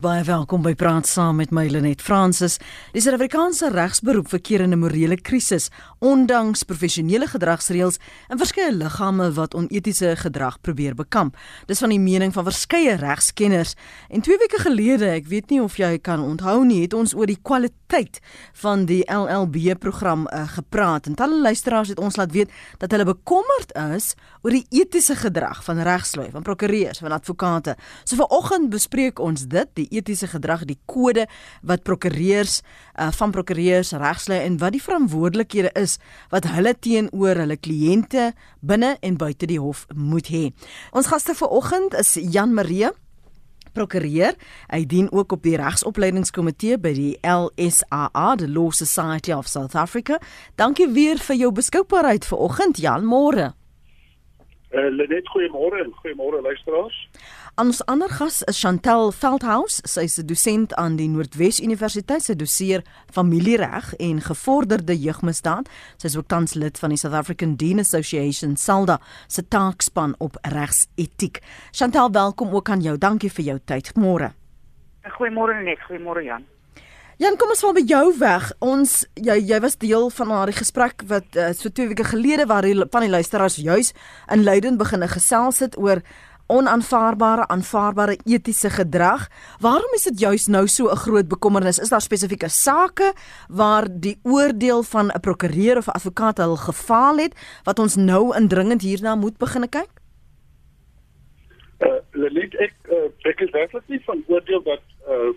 Baie welkom by Praat Saam met my Lenet Fransis. Die Suid-Afrikaanse regsberoep verkeer in 'n morele krisis, ondanks professionele gedragsreëls en verskeie liggame wat onetiese gedrag probeer bekamp. Dis van die mening van verskeie regskenners. En 2 weke gelede, ek weet nie of jy kan onthou nie, het ons oor die kwaliteit van die LLB-program uh, gepraat. En talle luisteraars het ons laat weet dat hulle bekommerd is oor die etiese gedrag van regslui, van prokureurs, van advokate. So vanoggend bespreek ons dit, die etiese gedrag, die kode wat prokureurs uh, van prokureurs regslei en wat die verantwoordelikhede is wat hulle teenoor hulle kliënte binne en buite die hof moet hê. Ons gaste vanoggend is Jan Marie prokureur. Hy dien ook op die regsopleidingskomitee by die LSAA, the Law Society of South Africa. Dankie weer vir jou beskikbaarheid vanoggend Jan, môre. Uh, Lenet, goeiemôre en goeiemôre luisteraars. Ons ander gas is Chantel Veldhuis. Sy is 'n dosent aan die Noordwes Universiteit. Sy doseer familiereg en gevorderde jeugmisdaad. Sy is ook tans lid van die South African Dean Association SALDA se taakspan op regsetiek. Chantel, welkom ook aan jou. Dankie vir jou tyd. Môre. Goeiemôre net. Goeiemôre Jan. Jan, kom ons val by jou weg. Ons jy jy was deel van daardie gesprek wat uh, so 2 weke gelede waar die, van die luisteraars juis in Leiden begine gesels het oor onaanvaarbare aanvaarbare etiese gedrag. Waarom is dit juis nou so 'n groot bekommernis? Is daar spesifieke sake waar die oordeel van 'n prokureur of 'n advokaat al gefaal het wat ons nou indringend hierna moet begin kyk? Uh, Lelit, ek uh, ek is werklik nie van oordeel dat uh,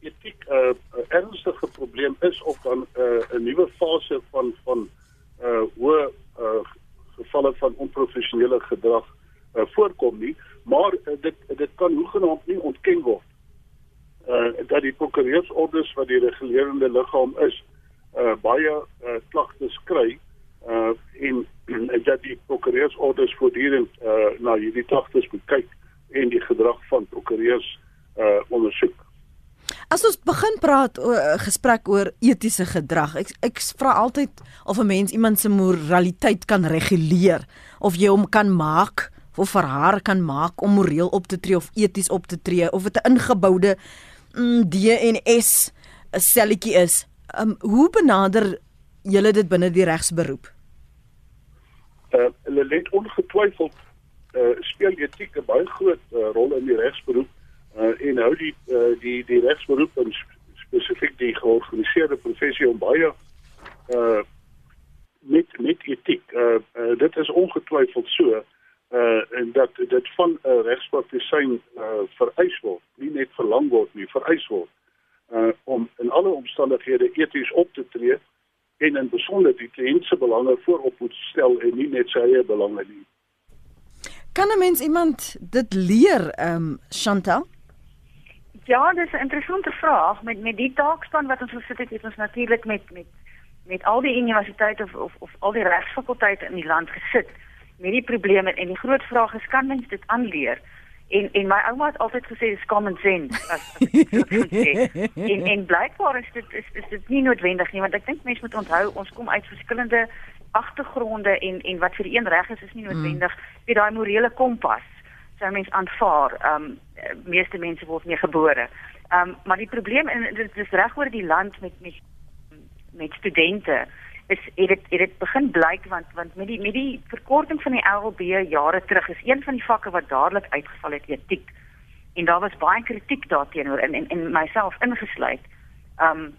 etiek 'n uh, ernstige probleem is of dan 'n uh, nuwe fase van van uh hoe uh, gevalle van onprofessionele gedrag uh, voorkom nie maar uh, dit dit kan hoegenaamd nie ontken word uh dat die prokureursorders wat die regulerende liggaam is uh baie uh, klagtes kry uh en, en dat die prokureursorders voortdurend uh na hierdie klagtes moet kyk en die gedrag van prokureurs uh ondersoek. As ons begin praat oor 'n gesprek oor etiese gedrag, ek ek vra altyd of 'n mens iemand se moraliteit kan reguleer of jy hom kan maak of vir haar kan maak om moreel op te tree of eties op te tree of dit 'n ingeboude mm, DNS 'n selletjie is. Um, hoe benader julle dit binne die regsberoep? Uh, hulle let ongetwyfeld uh, speel etiek 'n baie groot uh, rol in die regsberoep uh, en hou die uh, die die regsberoep en spesifiek die georganiseerde professie om baie uh met met etiek. Uh, uh dit is ongetwyfeld so. Uh uh en dat dit van 'n uh, regspraktisyn uh vereis word, nie net verlang word nie, vereis word uh om in alle omstandighede eties op te tree en in besonder die kliënt se belange voorop moet stel en nie net sy eie belange nie. Kan 'n mens iemand dit leer, ehm um, Chantal? Ja, dis 'n interessante vraag met met die taakspan wat ons gesit het, het ons natuurlik met met met al die universiteite of of, of al die regsfakulteite in die land gesit met die probleme en die groot vraag is kan mens dit aanleer? En en my ouma het altyd gesê dis common sense as, as en en blykbaar is dit is, is dit nie noodwendig nie want ek dink mense moet onthou ons kom uit verskillende agtergronde en en wat vir een reg is is nie mm. noodwendig mm. daai morele kompas sou mens aanvaar. Ehm um, meeste mense word mee gebore. Ehm um, maar die probleem en dit is reg oor die land met met met studente is het dit het dit begin blyk want want met die met die verkorting van die LLB jare terug is een van die vakke wat dadelik uitgeval het etiek. En daar was baie kritiek daarteenoor en en, en myself ingesluit. Um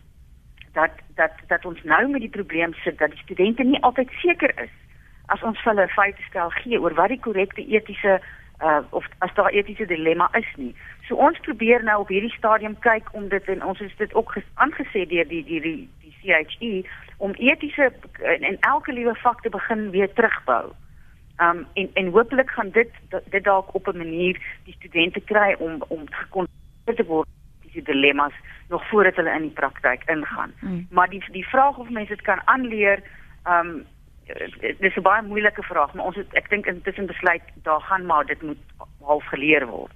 dat dat dat ons nou met die probleem sit dat die studente nie altyd seker is as ons hulle feite stel gee oor wat die korrekte etiese uh of as daar etiese dilemma is nie. So ons probeer nou op hierdie stadium kyk om dit en ons het dit ook aangesê deur die die die CHE om etiese en elke liewe vak te begin weer terugbou. Um en en hopelik gaan dit dit dalk op 'n manier die studente kry om om gekonfronteer te word met die dilemma's nog voordat hulle in die praktyk ingaan. Mm. Maar die die vraag of mense dit kan aanleer, um dis 'n baie moeilike vraag, maar ons het ek dink intussen besluit daar gaan maar dit moet half geleer word.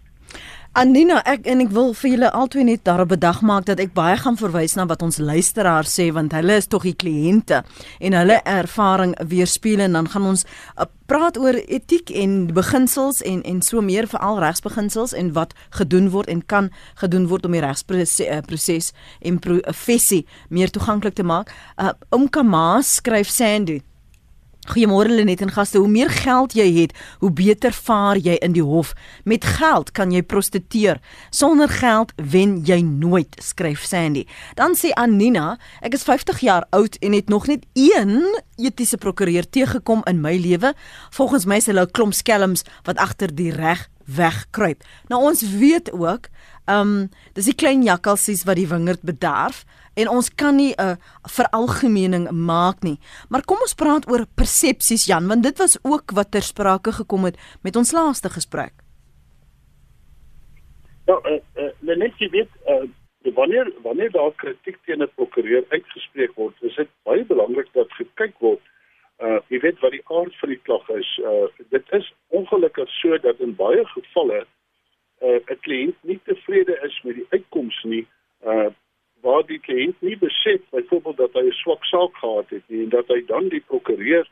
Anina, ek en ek wil vir julle albei net daarop bedag maak dat ek baie gaan verwys na wat ons luisteraars sê want hulle is tog die kliënte en hulle ervaring weerspieël en dan gaan ons uh, praat oor etiek en beginsels en en so meer veral regsbeginsels en wat gedoen word en kan gedoen word om die regsproses uh, en professie meer toeganklik te maak. Uh, Omkama skryf Sandy Goeiemôre Lenet en gaste. Hoe meer geld jy het, hoe beter vaar jy in die hof. Met geld kan jy prostitueer. Sonder geld wen jy nooit, skryf Sandy. Dan sê Anina, ek is 50 jaar oud en het nog net een etiese prokureur teëgekom in my lewe. Volgens my is hulle 'n klomp skelms wat agter die reg wegkruip. Nou ons weet ook, ehm, um, dis die klein jakkalsies wat die wingerd bederf en ons kan nie 'n uh, veralgemening maak nie. Maar kom ons praat oor persepsies Jan, want dit was ook wat ter sprake gekom het met ons laaste gesprek. Ja, eh uh, uh, net jy weet uh, wanneer wanneer daar kritiek teen 'n prokureur uitgespreek word, is dit baie belangrik dat gekyk word uh jy weet wat die aard van die klag is. Uh dit is ongelukkig so dat in baie gevalle 'n uh, kliënt nie tevrede is met die uitkoms nie. Uh waar die kliënt nie besef byvoorbeeld dat hy 'n swak saak gehad het nie en dat hy dan die prokureur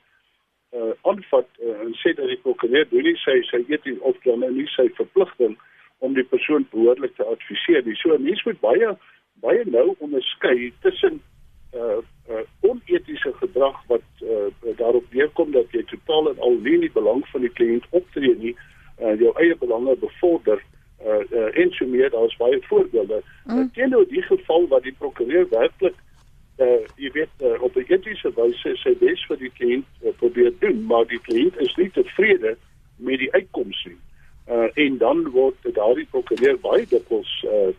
uh aanvat uh, en sê dat die prokureur doen nie sy sy eet of dan nou nie sy verpligting om die persoon behoorlik te adviseer nie. So mense moet baie baie nou onderskei tussen uh uh onetiese gedrag wat uh daarop neerkom dat jy totaal en al nie in die belang van die kliënt optree nie, uh jou eie belange bevorder uh, uh en so meer daar's baie voorbeelde. Mm. Uh, Teenoor die geval wat die prokureur werklik uh jy weet uh, op 'n etiese wyse sy bes vir die kliënt uh, probeer doen, maar die kliënt is nie tevrede met die uitkoms nie. Uh en dan word daardie prokureur baie dikwels uh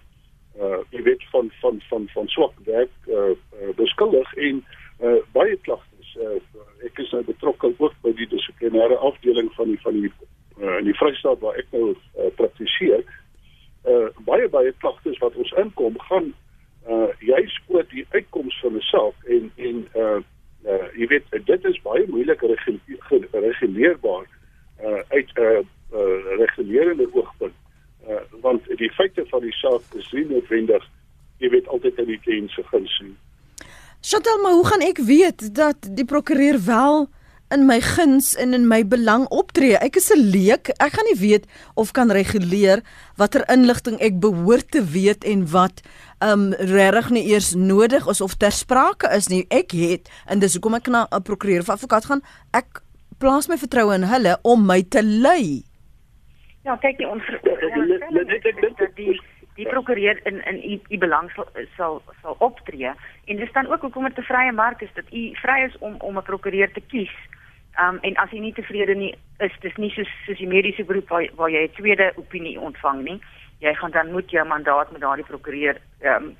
uh jy weet van van van van swak werk uh, uh beskuldig en uh baie klagtes. Uh ek is nou betrokke ook by die dissiplinêre afdeling van die van die uh, in die Vrystaat waar ek nou uh, praktiseer, uh, baie baie klagtes wat ons inkom gaan uh, juis oor die uitkoms van 'n saak en en uh, uh, jy weet dit is baie moeilik gereguleerbaar uh, uit 'n uh, uh, regulerende oogpunt uh, want die feite van die saak is nie noodwendig jy weet altyd in die kliënt se guns nie. Chantal, maar hoe gaan ek weet dat die prokureur wel in my guns en in my belang optree. Ek is 'n leek. Ek gaan nie weet of kan reguleer watter inligting ek behoort te weet en wat um regtig nie eers nodig is of ter sprake is nie. Ek het en dis hoekom ek na 'n prokureur of advokaat gaan. Ek plaas my vertroue in hulle om my te lei. Ja, kyk jy ons die die prokureur in in u, u belang sal sal sal optree en dis dan ook hoekom dit 'n vrye mark is dat u vry is om om 'n prokureur te kies. Um en as jy nie tevrede nie is, dis nie soos soos die mediese beroep waar waar jy 'n tweede opinie ontvang nie. Jy gaan dan moet jou mandaat met daardie prokureur um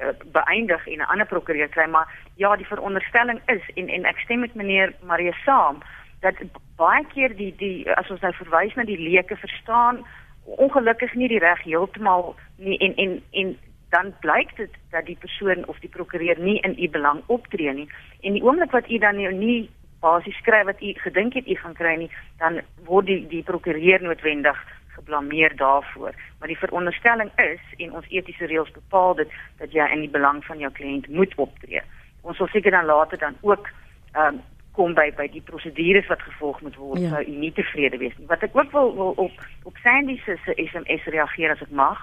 uh, beëindig en 'n ander prokureur kry, maar ja, die veronderstelling is en en ek stem met meneer Marie saam dat baie keer die die as ons nou verwys na die leuke verstaan ongelukkig nie die reg heeltemal nie en en en dan blyk dit dat die persoon of die prokureur nie in u belang optree nie en die oomblik wat u dan nie basies skryf wat u gedink het u gaan kry nie, dan word die die prokureur noodwendig geblameer daarvoor. Maar die veronderstelling is en ons etiese reëls bepaal dit dat jy in die belang van jou kliënt moet optree. Ons sal seker dan later dan ook ehm um, kom by by die prosedures wat gevolg moet word ja. sou u nie tevrede wees nie. Wat ek ook wil, wil op op Sandy se SMS reageer as ek mag.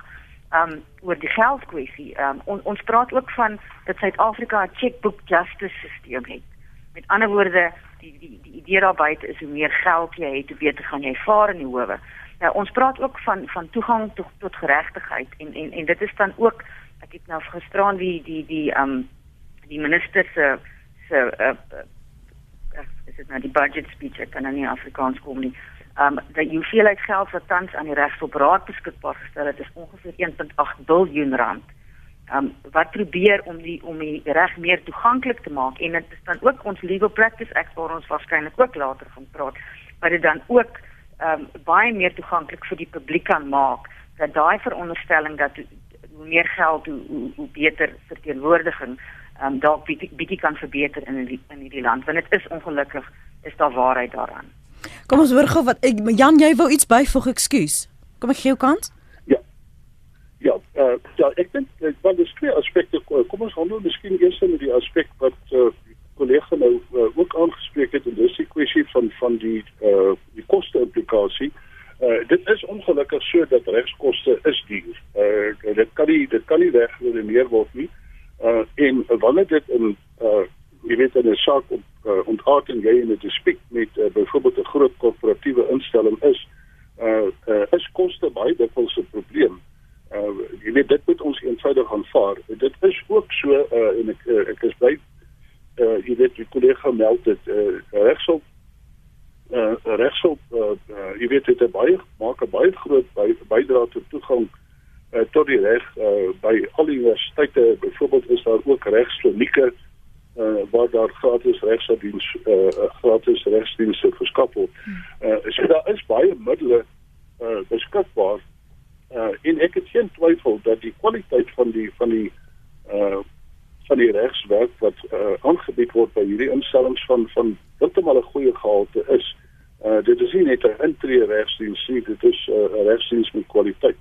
Um oor die geldkwessie. Um on, ons praat ook van dat Suid-Afrika 'n checkbook justice stelsel het. Met ander woorde, die die die idee daar buite is hoe meer geld jy het, hoe beter gaan jy vaar in die howe. Nou ons praat ook van van toegang tot tot geregtigheid en en en dit is dan ook ek het nou gisteraan die die die um die minister se se uh, uh, is dit nou die budget speech ek kan nou nie Afrikaans kom nie. Um dat jy veel uit geld wat tans aan die regsoperaad beskikbaar gestel het is ongeveer 1.8 miljard rand um, wat probeer om die om die reg meer toeganklik te maak en dit is dan ook ons legal practice act waar ons waarskynlik ook later gaan praat wat dit dan ook um, baie meer toeganklik vir die publiek kan maak dat daai veronderstelling dat hoe meer geld hoe hoe, hoe beter verteenwoordiging um, dalk bietjie kan verbeter in die, in hierdie land want dit is ongelukkig is daar waarheid daaraan. Kom ons hoor gou wat ek Jan jy wou iets byvoeg ekskuus Kom ek gee jou kans Uh ja, ek dink want dis twee aspekte. Kom ons handel miskien eers met die aspek wat uh kollega nou uh, ook aangespreek het en dis die kwessie van van die uh die koste implikasie. Uh dit is ongelukkig so dat regskoste is duur. Uh dit kan nie dit kan nie weggeneem word nie. Uh en wanneer dit in uh jy weet in 'n saak op uh, ontaard en jy in 'n dispuut met uh, byvoorbeeld 'n groot korporatiewe instelling is, uh, uh is koste baie dikwels 'n probleem. Uh jy weet dit moet ons eenvoudig aanvaar. Dit is ook so uh en ek uh, ek is baie uh jy weet die kollega meld dit uh regshulp uh regshulp uh, uh jy weet dit het baie maak 'n baie groot bydrae tot toegang uh, tot die reg uh by al die universiteite byvoorbeeld is daar ook regsklinieke uh waar daar gratis regsdiens uh gratis regsdienste verskaf word. Uh so daar is baie middele uh beskikbaar. Uh en ek het geen twyfel dat die kwaliteit van die van die uh van die regswerk wat uh, aangebied word by hierdie instellings van van heeltemal 'n goeie gehalte is. Uh dit is nie net 'n intree regsdiens nie, dit is uh, 'n uh, regsdiens met kwaliteit.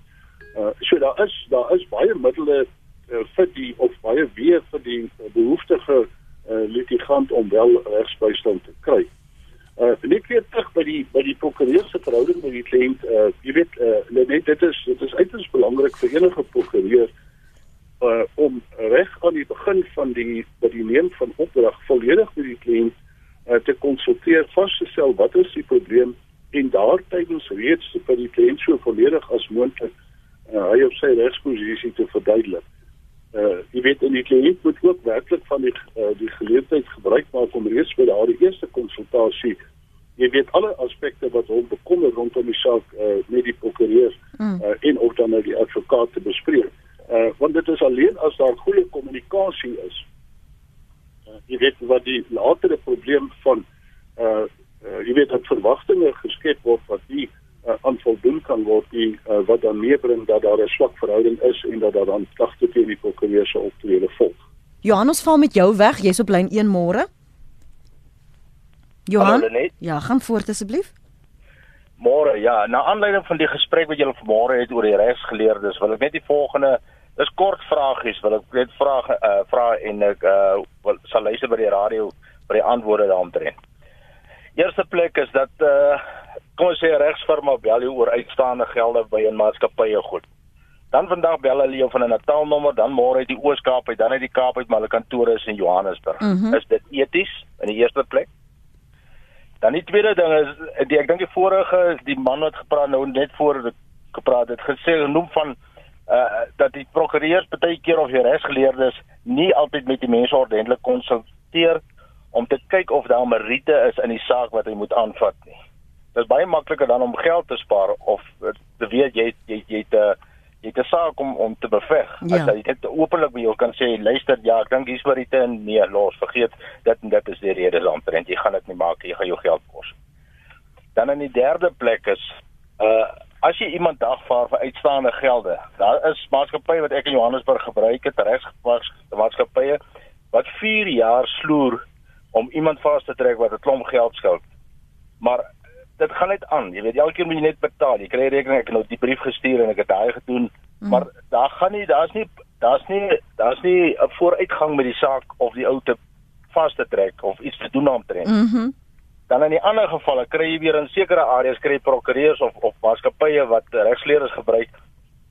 Uh so daar is daar is baie middele uh, vir die of baie weer vir die uh, behoeftige uh, litigant om wel regsbystand te kry. Uh net weer terug by die by die prokureur se verhouding met die kliënt. Uh jy weet uh net dit is dit is uiters belangrik vir enige prokureur uh, om reg aan die begin van die by die neem van opdrag volledig met die kliënt uh, te konsulteer vasstel wat is die probleem en daartydens reeds vir die kliënt so volledig as moontlik uh, hy op sy regsposisie te verduidelik. Uh jy weet in die kliënt moet ook werklik van die uh, die geleentheid gebruik maak om reeds by daardie eerste konsultasie jy weet alle aspekte wat hom bekommer rondom die saak uh, met die prokureur mm. uh, en of dan nou die advokaat te bespreek. Uh want dit is alleen as daar goeie kommunikasie is. Uh, jy weet wat die latere probleem van uh, uh jy weet dat verwagtinge geskep word wat nie uh, aan voldoen kan word nie uh, wat dan meebring dat daar 'n swak verhouding is en dat daar dan klagte teen die prokureur se optrede volg. Johannes val met jou weg, jy's op lyn 1 môre. Johan? Hallo, ja, gaan voort asseblief. Môre, ja, na aanleiding van die gesprek wat julle vanmôre het oor die regsgeleerdes, wil ek net die volgende Dis kort vragies wil ek net vra uh, vra en ek uh, wil sal luister by die radio vir die antwoorde daaromtrent. Eerste plek is dat uh, kom ons sê regsfirma bel jou oor uitstaande gelde by 'n maatskappye goed. Dan vandag bel hulle jou van 'n Natal nommer, dan môre uit die Oos-Kaap uit, dan uit die Kaap uit, maar hulle kantore is in Johannesburg. Mm -hmm. Is dit eties in die eerste plek? Dan die tweede ding is die, ek dink die vorige die man wat gepraat nou net voor gepraat het gesê genoem van uh dat die prokureurs baie keer of die regsgeleerdes nie altyd met die mense ordentlik konsulteer om te kyk of daar meriete is in die saak wat hy moet aanvat nie. Dit is baie makliker dan om geld te spaar of te weet jy jy jy te jy te saak om om te beveg. Ja. As jy dit openlik by jou kan sê, luister, ja, ek dink hier's meriete en nee, los, vergeet dit en dit is die rede daaromtrent. Jy gaan dit nie maak, jy gaan jou geld kos. Dan in die derde plek is uh as jy iemand dagvaar vir uitstaande gelde, daar is maatskappye wat ek in Johannesburg gebruik het, regsgemaakte maatskappye wat 4 jaar sloer om iemand vas te trek wat 'n klomp geld skuld. Maar dit gaan net aan. Jy weet elke keer moet jy net betaal. Jy kry rekening, ek het nou die brief gestuur en ek het daai gedoen, mm. maar daar gaan nie daar's nie daar's nie daar's nie 'n vooruitgang met die saak of die ou te vas te trek of iets te doen daaromtrent. Mhm. Mm Dan in die ander gevalle kry jy weer in sekere areas kry prokureurs of of maatskappye wat regsleerders gebruik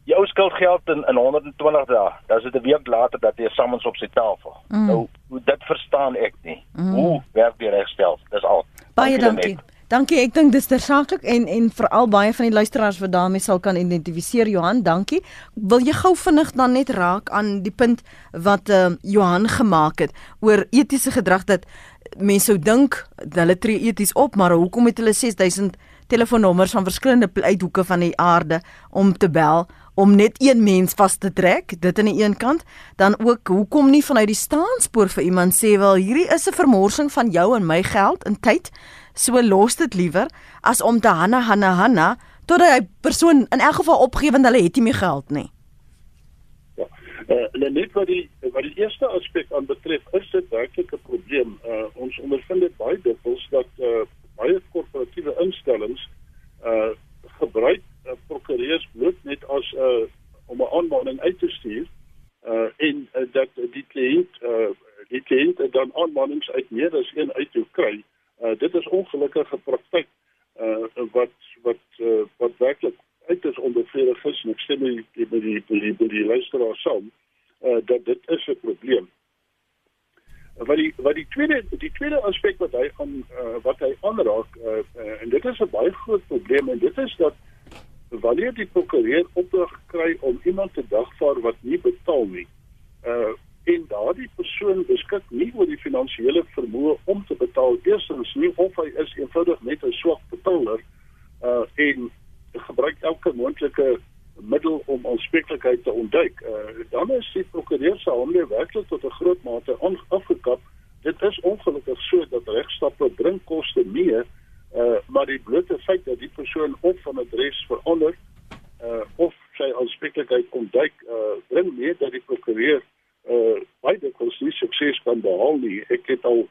jou skuldgeld in in 120 dae. Dan is dit 'n week later dat jy sommens op sy tafel. Mm. Nou, hoe dit verstaan ek nie. Mm. Hoe werk die regstel? Dis al. Baie dankie. Dankie. Ek dink dis tersaaklik en en veral baie van die luisteraars wat daarmee sal kan identifiseer Johan. Dankie. Wil jy gou vinnig dan net raak aan die punt wat uh, Johan gemaak het oor etiese gedrag dat mense sou dink hulle tree eties op, maar hoekom het hulle 6000 telefoonnommers van verskillende uithoeke van die aarde om te bel om net een mens vas te trek, dit aan die een kant, dan ook hoekom nie vanuit die staanspoor vir iemand sê wel hierdie is 'n vermorsing van jou en my geld en tyd, so los dit liewer as om te hanna hanna hanna tot hy persoon in elk geval opgee want hulle het nie meer geld nie. Uh, net wat die wat die eerste aspek aan betref, is dit werklik 'n probleem. Uh, ons ondervind dit baie dikwels dat uh, baie korporatiewe instellings uh gebruik uh, prokureurs bloot net as 'n uh, om 'n aanmaning uit te stuur uh en uh, dat die kliënt uh die kliënt dan aanmanings uit meer as een uit jou kry. Uh dit is ongelukkige praktyk uh wat wat uh, wat werklik onbevredig is en ek sê met die met die met die, die luisteraar saam uh dat dit is 'n probleem. Wat die wat die tweede die tweede aspek wat hy gaan uh, wat hy aanraak uh, uh, en dit is 'n baie groot probleem en dit is dat wanneer die prokureur opdrag kry om iemand te dagvaar wat nie betaal nie uh en daardie persoon beskik nie oor die finansiële vermoë om te betaal eerstens nie of hy is eenvoudig net 'n swak betaler uh en gebruik elke moontlike middel om aanspreeklikheid te ontduik. Uh dan is die prokureur se hande werklik tot 'n groot mate afgekap. Dit is ongelukkig so dat regstappe bring koste mee uh maar die blote feit dat die persoon of van adres verander uh of sy aanspreeklikheid ontduik uh bring mee dat die prokureur uh baie dikwels nie sukses kan behaal nie. Ek het al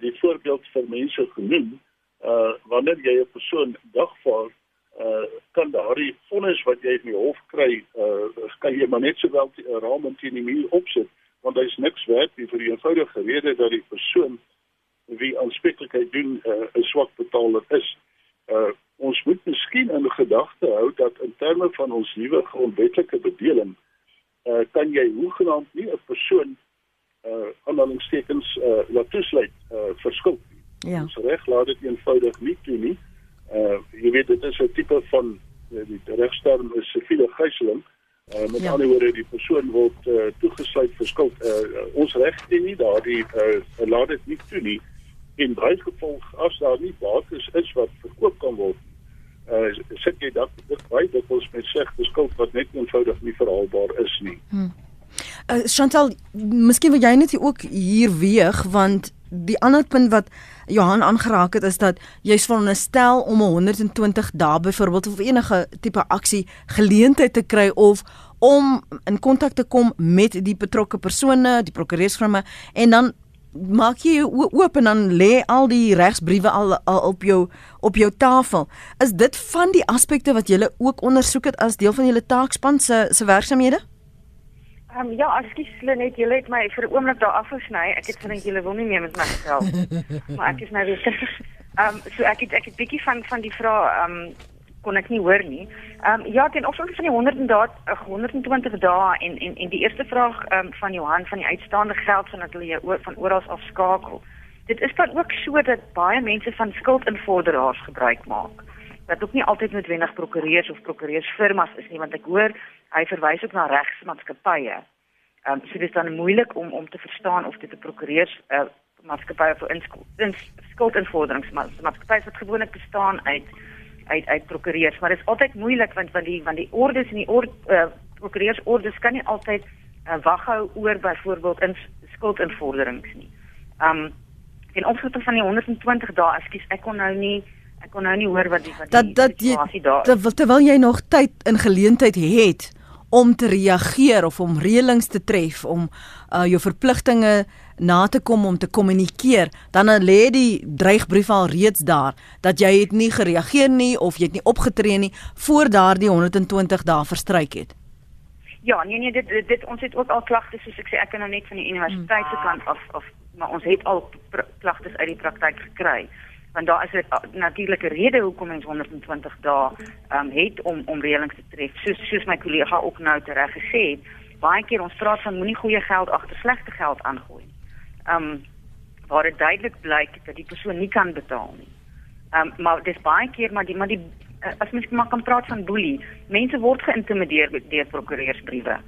die voorbeeld vir mense genoem uh wanneer jy 'n persoon dagvaar uh kan daardie vonnis wat jy in die hof kry uh kan jy maar net sowel 'n raam teen die muur opsit want daar is niks werd vir die eenvoudige rede dat die persoon wie aanspreeklikheid doen uh, 'n swak betaler is. Uh ons moet miskien in gedagte hou dat in terme van ons nuwe grondwetlike bedeling uh kan jy hoegenaamd nie 'n persoon uh aanhalingstekens uh laat toesluit uh verskil. Ja. Ons reg laat dit eenvoudig nie toe nie. Uh jy weet dit is 'n tipe van uh, die regsterm is siviele gijzeling. Uh met ja. ander woorde die persoon word uh, toegesluit vir skuld. Uh, ons reg sien nie daardie uh laat dit nie toe nie. In baie geval as daar nie bates is wat verkoop kan word uh sit jy dat dit baie dit ons met sê beskuld wat net eenvoudig nie verhaalbaar is nie. Hmm. Uh Chantal, miskien wil jy net ook hier weeg want die ander punt wat Johan aangeraak het is dat jy's veronderstel om 120 dae byvoorbeeld of enige tipe aksie geleentheid te kry of om in kontak te kom met die betrokke persone, die prokureursfirma en dan maak jy jou oop en dan lê al die regsbriewe al, al op jou op jou tafel. Is dit van die aspekte wat jy ook ondersoek het as deel van julle taakspan se se werksamehede? Ehm um, ja, ekskuus net, jy het my vir 'n oomblik daar afgesny. Ek het gedink jy wil nie meer met my gesels. maar ek is nou weer terug. Ehm um, so ek het ek het bietjie van van die vrae ehm um, kon ek nie hoor nie. Ehm um, ja, ten opsigte van die 100 dae 120 dae en en en die eerste vraag ehm um, van Johan van die uitstaande geld van dat hulle jou van oral af skakel. Dit is dan ook so dat baie mense van skuldinvorderaars gebruik maak. Dat ook nie altyd noodwendig prokureurs of prokureursfirmas is nie, want ek hoor hy verwys ook na regsmaatskappye. Ehm um, so dit is dan moeilik om om te verstaan of dit 'n prokureurs uh, maatskappy of 'n skuldinvorderingsmaatskappy wat gewoonlik bestaan uit uit uit prokureurs, maar dit is altyd moeilik want van die van die ordes en die ord uh, eh, prokureursordes kan nie altyd uh, wag hou oor byvoorbeeld in skuldinvorderings nie. Um in opsigte van die 120 dae, ekskuus, ek kon nou nie ek kon nou nie hoor wat die wat die dat dat jy terwyl jy nog tyd in geleentheid het om te reageer of om reëlings te tref om uh, jou verpligtinge na te kom om te kommunikeer, dan lê die dreigbrief al reeds daar dat jy het nie gereageer nie of jy het nie opgetree nie voor daardie 120 dae verstryk het. Ja, nee nee, dit dit, ons het ook al klagtes soos ek sê ek kan nou net van die universiteit se kant af of maar ons het al klagtes uit die praktyk gekry want daar is 'n natuurlike rede hoekom mens 120 dae um, het om om reëlings te tref soos soos my kollega ook nou tereg gesê het baie keer ons praat van moenie goeie geld agter slegte geld aangooi um waar dit duidelik blyk dat die persoon nie kan betaal nie. Um maar dis baie keer maar die maar die as mens maar kan praat van boelie, mense word geïntimideer deur prokureursbriewe.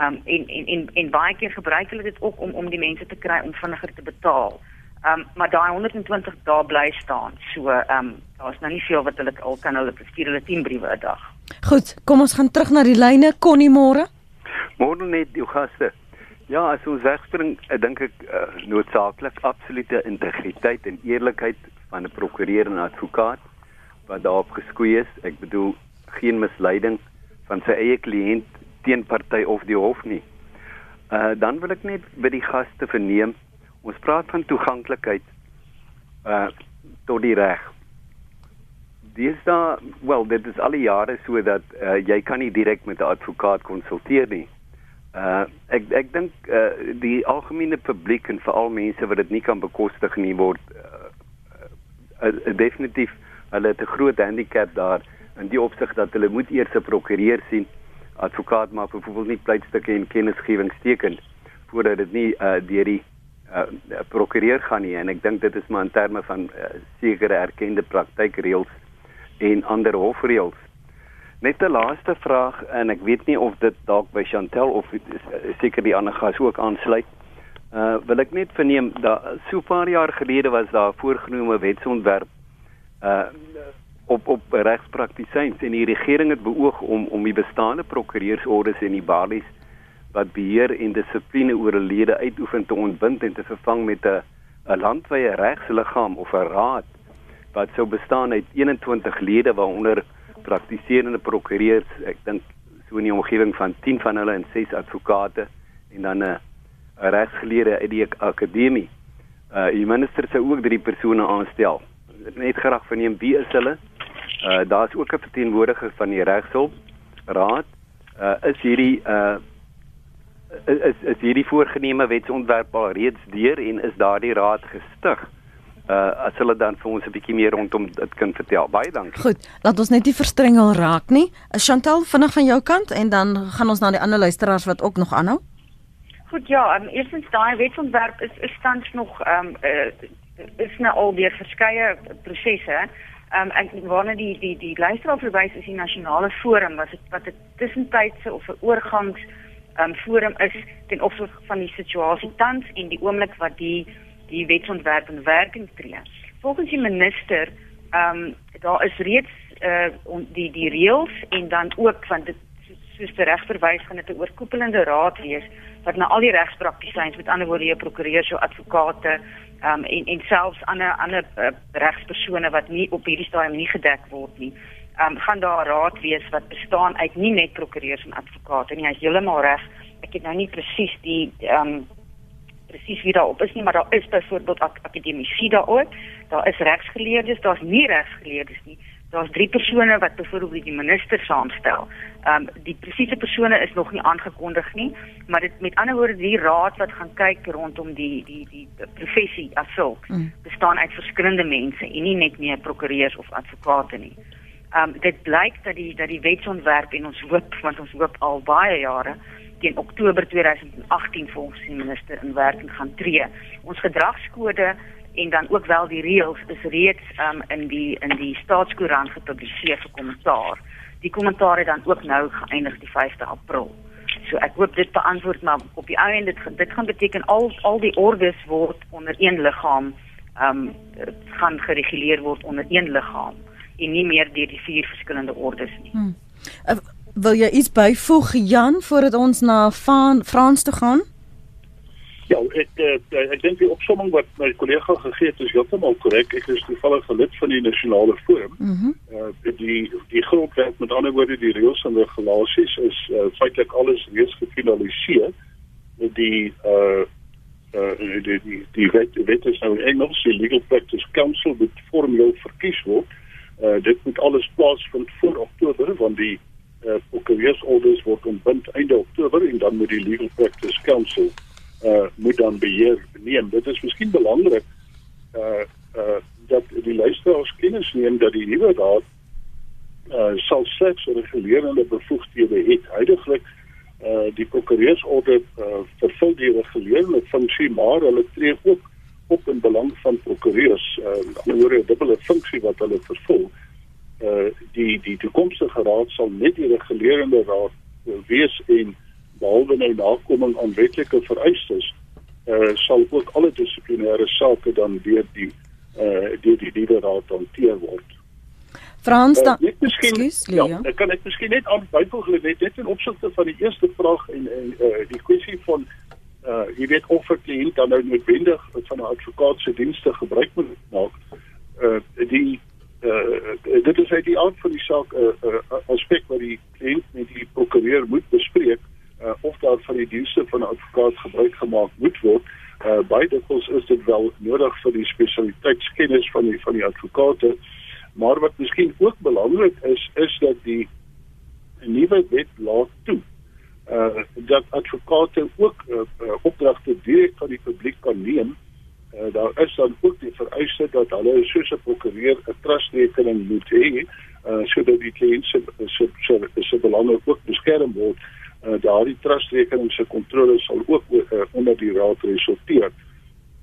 Um en en en en baie keer gebruik hulle dit ook om om die mense te kry om vinniger te betaal. Um maar daai 120 dae bly staan. So um daar's nou nie veel wat hulle al kan hulle stuur hulle 10 briewe 'n dag. Goed, kom ons gaan terug na die lyne. Connie môre. Môre net jou gaste. Ja, as ons wegspring, ek dink ek uh, noodsaaklik absolute integriteit en eerlikheid van 'n prokureur en advokaat wat daarop geskoei is. Ek bedoel geen misleiding van sy eie kliënt teen party of die hof nie. Uh dan wil ek net by die gaste verneem. Ons praat van toeganklikheid uh tot die reg. dis da wel dit is al die jare so dat uh, jy kan nie direk met 'n advokaat konsulteer nie. Uh ek ek dink uh, die algemene publiek en veral mense wat dit nie kan bekostig nie word uh, uh, uh, definitief hulle het 'n groot handicap daar in die opsig dat hulle moet eers 'n prokureur sien advokaat maar byvoorbeeld nie pleitstukke en kennisgewing teken voordat dit nie uh, deur die uh, prokureur gaan nie en ek dink dit is maar in terme van uh, sekere erkende praktykreëls en ander hofreëls. Net 'n laaste vraag en ek weet nie of dit dalk by Chantel of seker die ander gas ook aansluit. Uh wil ek net verneem dat so 'n paar jaar gelede was daar voorgenome wetsontwerp uh op op regspraktisyns en die regering het beoog om om die bestaande prokureursordes en die balies wat beheer en dissipline oor 'n lede uitoefen te ontbind en te vervang met 'n 'n landwyse regsliggaam of 'n raad wat sou bestaan uit 21 lede waaronder praktiserende prokureurs, ek dink so in die omgewing van 10 van hulle en 6 advokate en dan 'n regsgeleerde uit die akademie. Uh die minister sou ook drie persone aanstel. Net graag verneem wie is hulle? Uh daar's ook 'n verteenwoordiger van die regshulp raad. Uh is hierdie uh is is hierdie voorgenome wetsontwerp al reeds deur en is daardie raad gestig? uh as hulle dan vir ons 'n bietjie meer rondom dit kan vertel. Baie dankie. Goed, laat ons net nie verstrengel raak nie. Uh, Chantel vinnig van jou kant en dan gaan ons na die ander luisteraars wat ook nog aanhou. Goed ja, um, eerstens daai wetsontwerp is is tans nog ehm um, uh, is nou al deur verskeie prosesse. Ehm um, ek waarna die die die luisteraar verwys is die nasionale forum was dit wat 'n tussentydse of 'n oorgangs um, forum is ten opsigte van die situasie tans en die oomblik wat die die wetsontwerp in werking tree. Volgens die minister, ehm um, daar is reeds uh die die reëls en dan ook van dit soos die regverwys gaan dit 'n oorkoepelende raad wees wat na al die regspraktisyns met ander woorde jou prokureurs, jou advokate, ehm um, en en selfs ander ander uh, regspersone wat nie op hierdie stadium nie gedek word nie. Um, gaan daar 'n raad wees wat bestaan uit nie net prokureurs en advokate nie. Hy is heeltemal reg. Ek het nou nie presies die ehm um, presies wie daarop is nie, maar daar is byvoorbeeld ak akademici daaroor. Daar is regsgeleerdes, daar's nie regsgeleerdes nie. Daar's drie persone wat byvoorbeeld die minister saamstel. Ehm um, die presiese persone is nog nie aangekondig nie, maar dit met ander woorde die raad wat gaan kyk rondom die die die, die professie as sulk mm. bestaan uit verskillende mense en nie net meer prokureurs of advokate nie. Ehm um, dit blyk dat die dat die wetsontwerp en ons hoop want ons hoop al baie jare teen Oktober 2018 volgens die minister in werking gaan tree. Ons gedragskode en dan ook wel die reëls is reeds um, in die in die staatskoerant gepubliseer vir kommentaar. Die kommentaar het dan ook nou geëindig die 5de April. So ek hoop dit beantwoord maar op die ou end dit dit gaan beteken al al die ordes word onder een liggaam ehm um, gaan gereguleer word onder een liggaam en nie meer deur die vier verskillende ordes nie. Hmm. Uh, Wil jy iets byvoeg Jan voordat ons na van Frans toe gaan? Ja, ek uh, ek dink die opsomming wat my kollega gegee het is heeltemal korrek. Ek is toevallig lid van die nasionale forum. Mm uh, die die grondwet met ander woorde die reëls en regulasies is uh, feitelik alles reeds gefinaliseer met die uh uh die die die wet wet is nou in Engels die Legal Practice Council wat formeel verkies word. Uh dit moet alles plaasvind voor Oktober want die uh, prokureursorders word ontbind einde Oktober en dan moet die Legal Practice Council uh moet dan beheer neem. Dit is miskien belangrik uh uh dat die luisteraars kennis neem dat die nuwe raad uh sal slegs regulerende bevoegdhede het. Huidigelik uh die prokureursorder uh vervul die regulerende funksie maar hulle tree ook op in belang van prokureurs. Uh oor 'n dubbele funksie wat hulle vervul. Uh die die toekomstige raad sal net die regulerende raad wees en behalwe nou nakoming aan wetlike vereistes uh sal ook alle dissiplinêre sake dan deur die uh deur die nuwe raad hanteer word. Frans dan uh, miskien ja, ja. kan ek miskien net aan byvoeg net net in opsigte van die eerste vraag en en uh die kwessie van uh jy weet of 'n kliënt dan nou noodwendig van 'n advokaat se dienste gebruik moet maak. Uh die uh, dit is uit die aard van die saak 'n uh, uh, aspek wat die kliënt met die prokureur moet bespreek uh, of daar van die dienste van 'n advokaat gebruik gemaak moet word. Uh, baie dikwels is dit wel nodig vir die spesialiteitskennis van die van die advokate. Maar wat miskien ook belangrik is, is dat die nuwe wet laat toe uh dat advokate ook uh, opdragte direk van die publiek kan neem. Uh, daar is dan ook die vereiste dat hulle soos 'n prokureur 'n trustrekening moet hê uh sodat die kliënt se se se, se belange ook beskerm word. Uh daardie trustrekening se kontrole sal ook uh, onder die raad resulteer.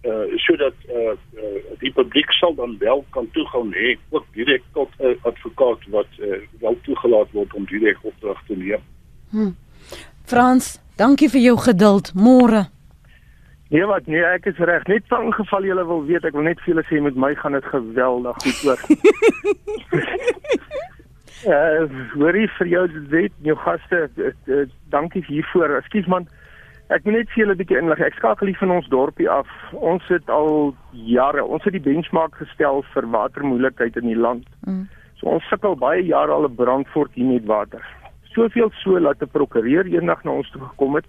Uh sodat uh, uh die publiek sal dan wel kan toegang hê ook direk tot 'n uh, advokaat wat uh, wel toegelaat word om direk opdrag te neem. Hmm. Frans, dankie vir jou geduld. Môre. Nee wat, nee, ek is reg. Net van geval jy wil weet, ek wil net vir julle sê met my gaan dit geweldig goed oor. Eh, uh, hoorie vir jou dit jou gaste, uh, uh, dankie hiervoor. Ekskuus man. Ek moet net vir julle 'n bietjie inlig. Ek skakel hier van ons dorpie af. Ons het al jare, ons het die benchmark gestel vir watermoeilikheid in die land. Mm. So ons sukkel baie jare al 'n brandfort hier met water soveel so dat 'n prokureur eendag na ons toe gekom het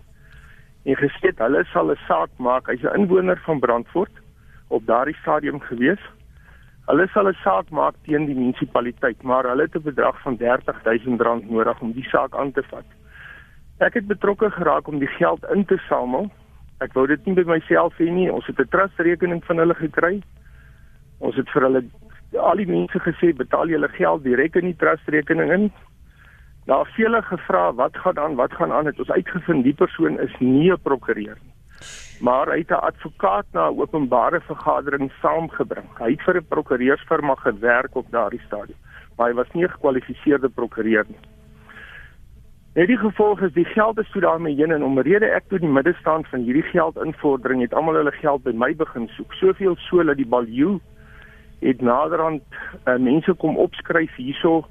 en gesê het hulle sal 'n saak maak as 'n inwoner van Brandfort op daardie stadium gewees. Hulle sal 'n saak maak teen die munisipaliteit, maar hulle het 'n bedrag van R30000 nodig om die saak aan te vat. Ek het betrokke geraak om die geld in te samel. Ek wou dit nie by myself hê nie. Ons het 'n trust rekening van hulle gekry. Ons het vir hulle al die mense gesê betaal julle geld direk in die trust rekening in. Het vele gevra wat gaan aan, wat gaan aan het ons uitgevind die persoon is nie 'n prokureur nie. Maar hy het 'n advokaat na 'n openbare vergadering saamgebring. Hy het vir 'n prokureursfirma gewerk op daardie stadium, maar hy was nie 'n gekwalifiseerde prokureur nie. Net die gevolg is die geld is toe daarmee heen en omrede ek toe die middelstand van hierdie geld invordering het almal hulle geld by my begin soek. Soveel so dat die baljoe het naderhand uh, mense kom opskryf hierso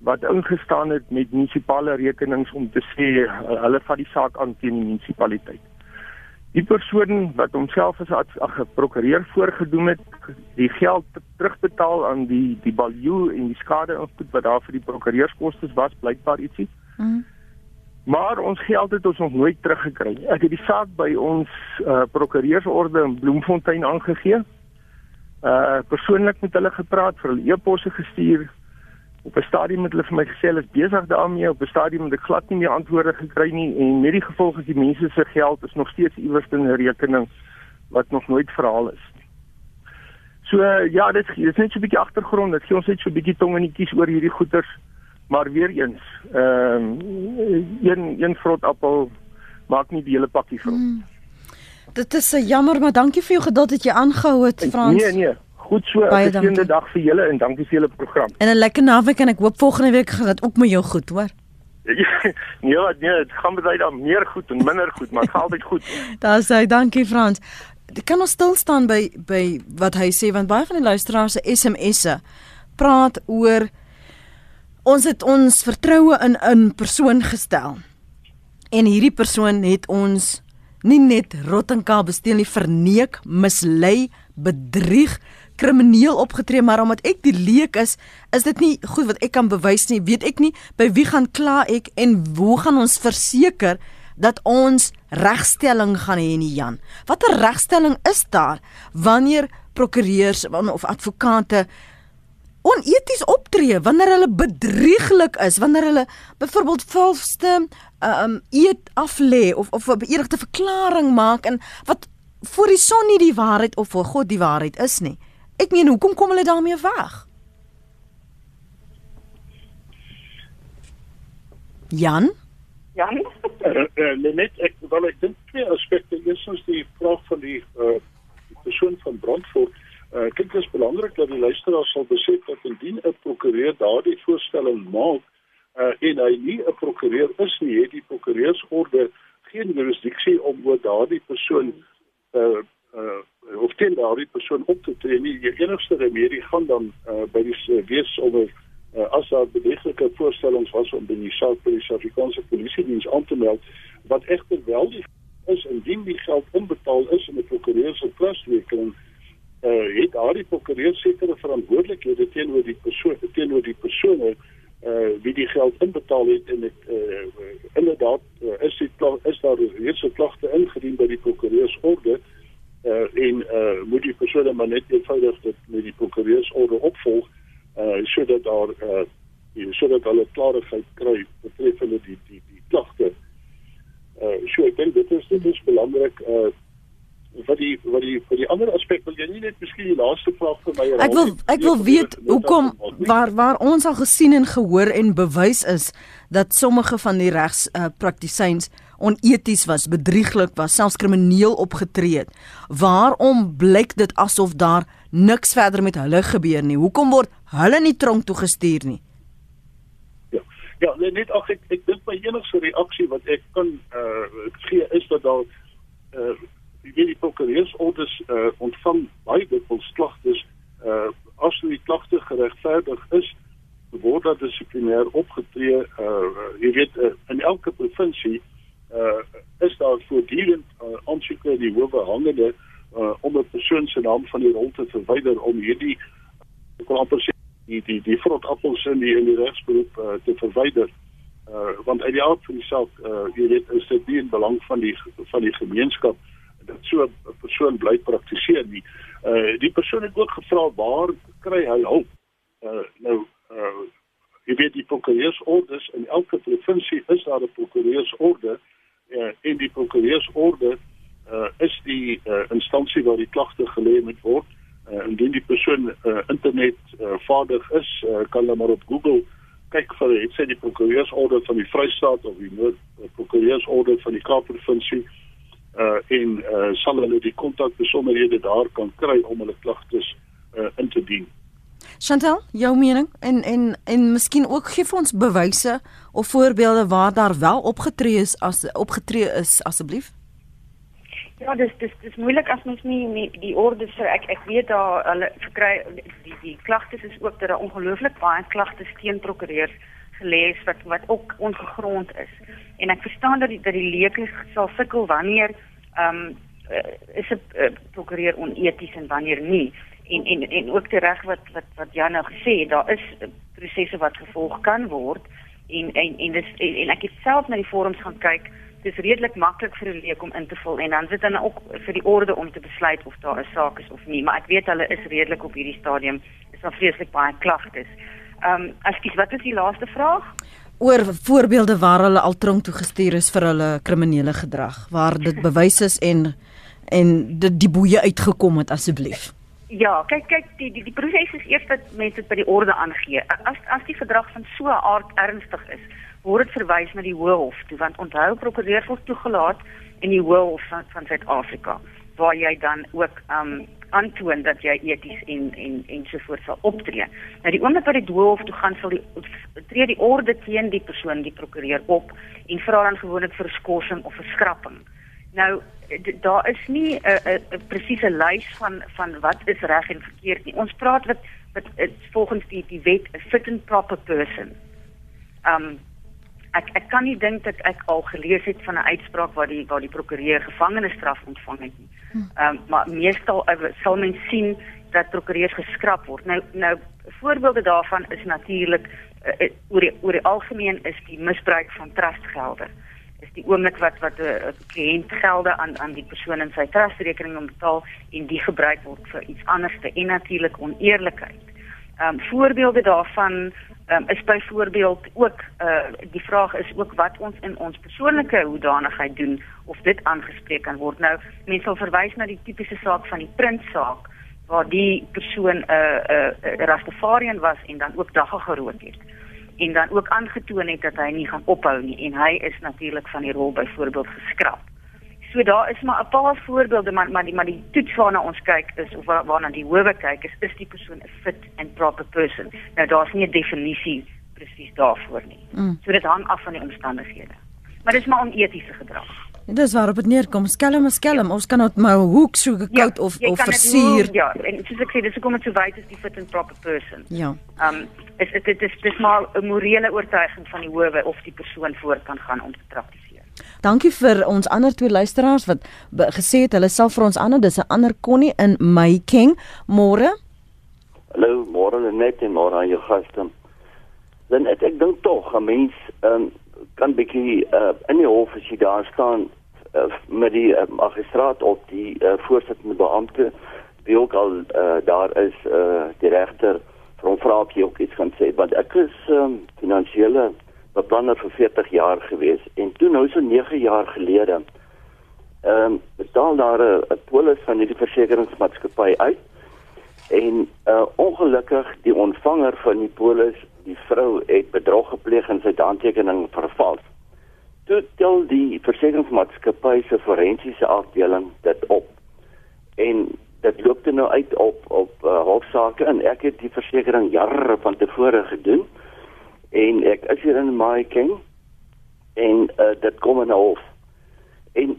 wat ingestaan het met munisipale rekenings om te sê hulle vat die saak aan teen die munisipaliteit. Die persoon wat homself as 'n prokureur voorgedoen het, die geld terugbetaal aan die die baljoe en die skade ingoed wat daar vir die prokureurskoste was, blykbaar ietsie. Mm. Maar ons geld het ons nog nooit teruggekry. Ek het die saak by ons uh, prokureursorde in Bloemfontein aangegee. Uh persoonlik met hulle gepraat, vir hulle e-posse gestuur, op 'n stadium het hulle vir my gesê hulle is besig daarmee op 'n stadium het ek glad nie meer antwoorde gekry nie en met die gevolg is die mense se geld is nog steeds iewers in 'n rekening wat nog nooit verhaal is. So ja, dit is net so 'n bietjie agtergrond, dit gee ons net so 'n bietjie tong in die kies oor hierdie goeters, maar weer eens, ehm um, een een vrot appel maak nie die hele pakkie vrot. Hmm. Dit is 'n jammer, maar dankie vir jou geduld dat jy aangehou het, Frans. Nee, nee, Goed so, 'n geseënde dag vir julle en dankie vir julle program. En 'n lekker naweek en ek hoop volgende week gaan dit ook met jou goed, hoor. nee, wat nee, dit gaan baie dan meer goed en minder goed, maar dit gaan altyd goed. Daar sê dankie Frans. Kan ons stil staan by by wat hy sê want baie van die luisteraars se SMS'e praat oor ons het ons vertroue in 'n persoon gestel. En hierdie persoon het ons nie net Rottenka besteel nie, verneek, mislei, bedrieg krimineel opgetree, maar omdat ek die leek is, is dit nie goed wat ek kan bewys nie. Weet ek nie by wie gaan kla ek en hoe gaan ons verseker dat ons regstelling gaan hê nie Jan? Watter regstelling is daar wanneer prokureurs of advokate oneties optree wanneer hulle bedrieglik is wanneer hulle byvoorbeeld valste um eet af lê of of 'n beëdigde verklaring maak en wat voor die son nie die waarheid of voor God die waarheid is nie. Ek meen, hoekom kom hulle daarmee weg? Jan? Jan? Uh, uh, net ek wil ek dink twee aspekte. Eerstens die vraag van die uh persoon van Brandfort. Uh ek dink dit is belangrik dat die luisteraar sal besef dat indien 'n prokureur daardie voorstelling maak uh en hy nie 'n prokureur is nie, het die prokureursorde geen jurisdiksie om oor daardie persoon uh uh of teen daardie persoon op te tree nie. Die enigste remedie gaan dan uh, by die wees om uh, as daar bedeklike voorstellings was om by die saak by die Suid-Afrikaanse polisie diens aan te meld wat egter wel die is indien die geld onbetaal is in 'n prokureur se trustrekening uh, het daardie prokureur sekere verantwoordelikhede teenoor die persoon teenoor die persone uh wie die geld inbetaal het en dit uh inderdaad uh, is dit is daar reeds 'n klagte ingedien by die prokureursorde uh uh, en uh, moet die persoon maar net eenvoudig dit met die prokureursorde opvolg uh sodat daar uh sodat hulle klarigheid kry betreffende die die die klagte. Uh so ek dink dit is dit is belangrik uh wat die wat die vir die ander aspek wil jy nie net miskien die laaste vraag vir my Ek wil ek wil weet hoekom waar waar ons al gesien en gehoor en bewys is dat sommige van die regs uh, praktisyns oneties was, bedrieglik was, selfs krimineel opgetree het. Waarom blyk dit asof daar niks verder met hulle gebeur nie? Hoekom word hulle nie tronk toe gestuur nie? Ja, ja nee, net ag ek ek dink my enigste reaksie wat ek kan uh gee is dat daar uh die die prokureursorders uh ontvang baie dikwels klagtes uh as die klagte geregverdig is word daar dissiplinêr opgetree uh jy weet uh, in elke provinsie uh is daar voortdurend uh, aansoeke die howe hangende uh om 'n persoon se naam van die rol te verwyder om hierdie wil amper sê die die die vrot appels in die in die regsberoep uh, te verwyder. Uh want uit die aard van die saak uh jy weet is dit nie in belang van die van die gemeenskap dat so 'n persoon bly praktiseer nie. Uh die persoon het ook gevra waar kry hy hulp? Uh nou uh jy weet die prokureursorders in elke provinsie is daar 'n prokureursorde uh, en die prokureursorde uh, is die uh, instansie waar die klagte gelê moet word. Uh, indien die persoon uh, internet uh, vaardig is uh, kan hulle maar op Google kyk vir het sy die prokureursorde van die Vrystaat of die Noord prokureursorde van die Kaap provinsie uh, en uh, sal hulle die kontakbesonderhede daar kan kry om hulle klagtes uh, in te dien Chantel, jou mening en en en miskien ook gee vir ons bewyse of voorbeelde waar daar wel opgetree is as opgetree is asseblief. Ja, dis dis dis moeilik as mens nie, nie die ordes vir ek ek weet daar hulle verkry die die klagtes is ook dat daar ongelooflik baie klagtes teen prokureurs gelees wat wat ook ongegrond is. En ek verstaan dat die dat die leuke sal sukkel wanneer ehm um, is 'n uh, prokureur oneties en wanneer nie en en en ook reg wat wat wat Jan nou gesê het, daar is prosesse wat gevolg kan word en en en dis en, en ek het self na die forums gaan kyk. Dit is redelik maklik vir 'n leek om in te vul en dan sit dan ook vir die orde om te besluit of daar 'n saak is of nie, maar ek weet hulle is redelik op hierdie stadium. Is daar vreeslik baie klagtes. Ehm um, ekskuus, wat is die laaste vraag? Oor voorbeelde waar hulle al tronk toe gestuur is vir hulle kriminele gedrag, waar dit bewys is en en dit die boeye uitgekom het asseblief. Ja, kyk kyk die die die proses is eers dat mense by die orde aangee. As as die verdrag van so 'n aard ernstig is, word dit verwys na die Hoë Hof toe want onthou prokureur word toegelaat in die Hoë Hof van van Suid-Afrika waar jy dan ook um aantoon dat jy eties en en ensovoorts sal optree. Nou die oomblik wat die Hoë Hof toe gaan sal die tree die orde teen die persoon die prokureur op en vra dan gewoonlik vir skorsing of verskrapping. Nou daar is nie 'n presiese lys van van wat is reg en verkeerd nie. Ons praat wat wat volgens die die wet 'n fit and proper person. Um ek ek kan nie dink dat ek al gelees het van 'n uitspraak waar die waar die prokureur gevangenisstraf ontvang het nie. Um maar meestal uh, sal mens sien dat prokureurs geskraap word. Nou nou voorbeelde daarvan is natuurlik uh, oor die oor die algemeen is die misbruik van trustgelde is die oomblik wat wat 'n uh, kliënt gelde aan aan die persoon in sy trustrekening betaal en die gebruik word vir iets anderste en natuurlik oneerlikheid. Ehm um, voorbeelde daarvan um, is byvoorbeeld ook uh die vraag is ook wat ons in ons persoonlike hoedanigheid doen of dit aangespreek kan word. Nou mense sal verwys na die tipiese saak van die prinssaak waar die persoon 'n uh, 'n uh, Rastafarian was en dan ook dagga gerook het en dan ook aangetoon het dat hy nie gaan ophou nie en hy is natuurlik van die rol byvoorbeeld geskraap. So daar is maar 'n paar voorbeelde maar maar die maar die toets waarna ons kyk is of waar, waarna die howe kyk is is die persoon 'n fit and proper person. Nou daar's nie 'n definisie presies daarvoor nie. Mm. So dit hang af van die omstandighede. Maar dis maar onetiese gedrag. Dis waarop dit neerkom. Skelm is skelm. Ons kan net maar hoek so gekout ja, of of versier. Ja, en soos ek sê, dis hoekom dit so wyd is die fit and proper person. Ja. Ehm um, is dit dit is dis maar 'n morele oortuiging van die howe of die persoon voort kan gaan om te praktiseer. Dankie vir ons ander twee luisteraars wat gesê het hulle sal vir ons ander dis 'n ander konnie in Mayking môre. Hallo, môre net en môre aan jou gaste. Dan ek, ek dink tog 'n mens um, kan bietjie uh, in die hof as jy daar staan uh, met die uh, magistraat of die uh, voorsittende beampte wie ook al uh, daar is uh, die regter Van vra of jy ook iets kan sê, want ek is um, finansiële beplanner vir 40 jaar gewees en toe nou so 9 jaar gelede ehm um, betaal daar 'n polis van hierdie versekeringsmaatskappy uit en uh, ongelukkig die ontvanger van die polis die vrou het bedrog gepleeg en sy handtekening vervals. Toe tel die versekeringsmaatskappy se forensiese afdeling dit op. En dit loop toe nou uit op op uh, hofsaake en ek het die versekering jare van tevore gedoen en ek is hier in Maiking en uh, dit kom in hof. En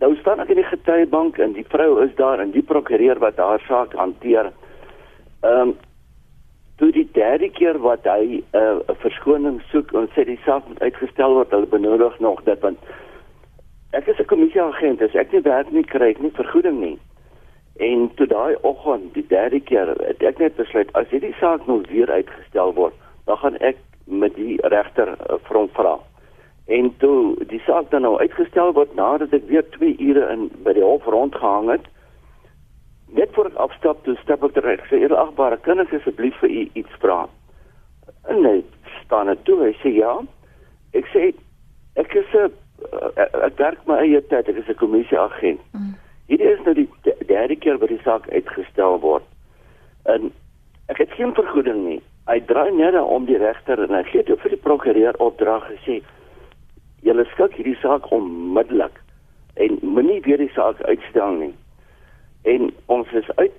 nou staan ek in die getuiebank en die vrou is daar en die prokureur wat haar saak hanteer. Ehm um, toe die derde keer wat hy eh, 'n uh, verskoning soek en sê die saak moet uitgestel word, hulle benodig nog dit want ek is 'n kommissieagent, as ek nie werk nie kry ek nie vergoeding nie. En toe daai oggend, die derde keer, het ek net besluit as hierdie saak nou weer uitgestel word, dan gaan ek met die regter uh, vir hom vra. En toe die saak dan nou uitgestel word nadat ek weer 2 ure in by die hof rondgehang het, net voor ek afstap toe stap ek reg sê eeragbare kan ek asseblief vir u iets vra? En hy staan net toe hy sê ja. Ek sê ek is 'n ek werk my eie tyd ek is 'n kommissieagent. Mm. hierdie is nou die derde keer wat die saak uitgestel word. En ek het geen vergoeding nie hy draai net om die regter en hy gee toe vir die prokureur opdrag gesê julle skik hierdie saak onmiddellik en moenie weer die saak uitstel nie en ons is uit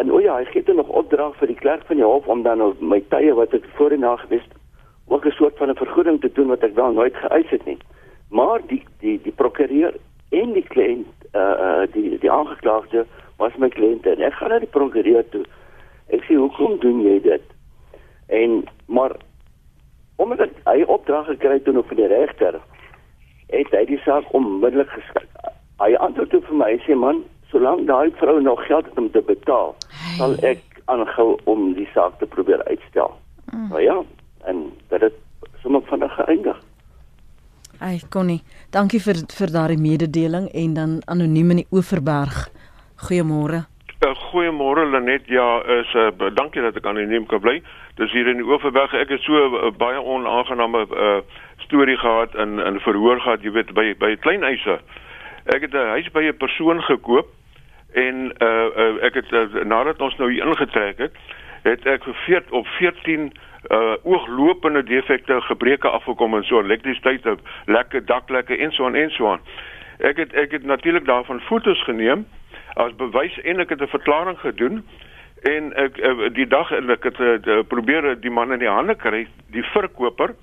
en o ja, hy gee nog opdrag vir die klerk van die hof om dan op my tye wat ek voor en na gewees ook 'n soort van 'n vergoeding te doen wat ek wel nooit geëis het nie. Maar die die die prokureur en die kliënt uh uh die die aangeklaagde was my kliënt en ek gaan na die prokureur toe. Ek sê hoekom doen jy dit? En maar omdat hy opdrag gekry het toe van die regter het hy die saak onmiddellik geskik. Hy antwoord toe vir my sê man, solank daai vrou nog geld het om te betaal, hey. sal ek aangehou om die saak te probeer uitstel. Mm. Maar ja, en dit het sommer vinnig geëindig. Ai, Connie, dankie vir vir daardie mededeling en dan anoniem in die Oeverberg. Goeiemôre. Uh, Goeiemôre Lenet. Ja, is uh, dankie dat ek anoniem kan bly. Dis hier in die Oeverberg. Ek het so uh, baie onaangename uh, storie gehad in in verhoor gehad, jy weet, by by klein eise. Ek het 'n huis by 'n persoon gekoop en uh, uh ek het uh, nadat ons nou hier ingetrek het, het ek 14 op 14 uh ooglopende defekte gebreke afgekom en so elektrisiteit, lekke daklekke en so en so. Ek het ek het natuurlik daarvan fotos geneem as bewys en ek het 'n verklaring gedoen en ek die dag en ek het uh, probeer die man in die hande kry, die verkoper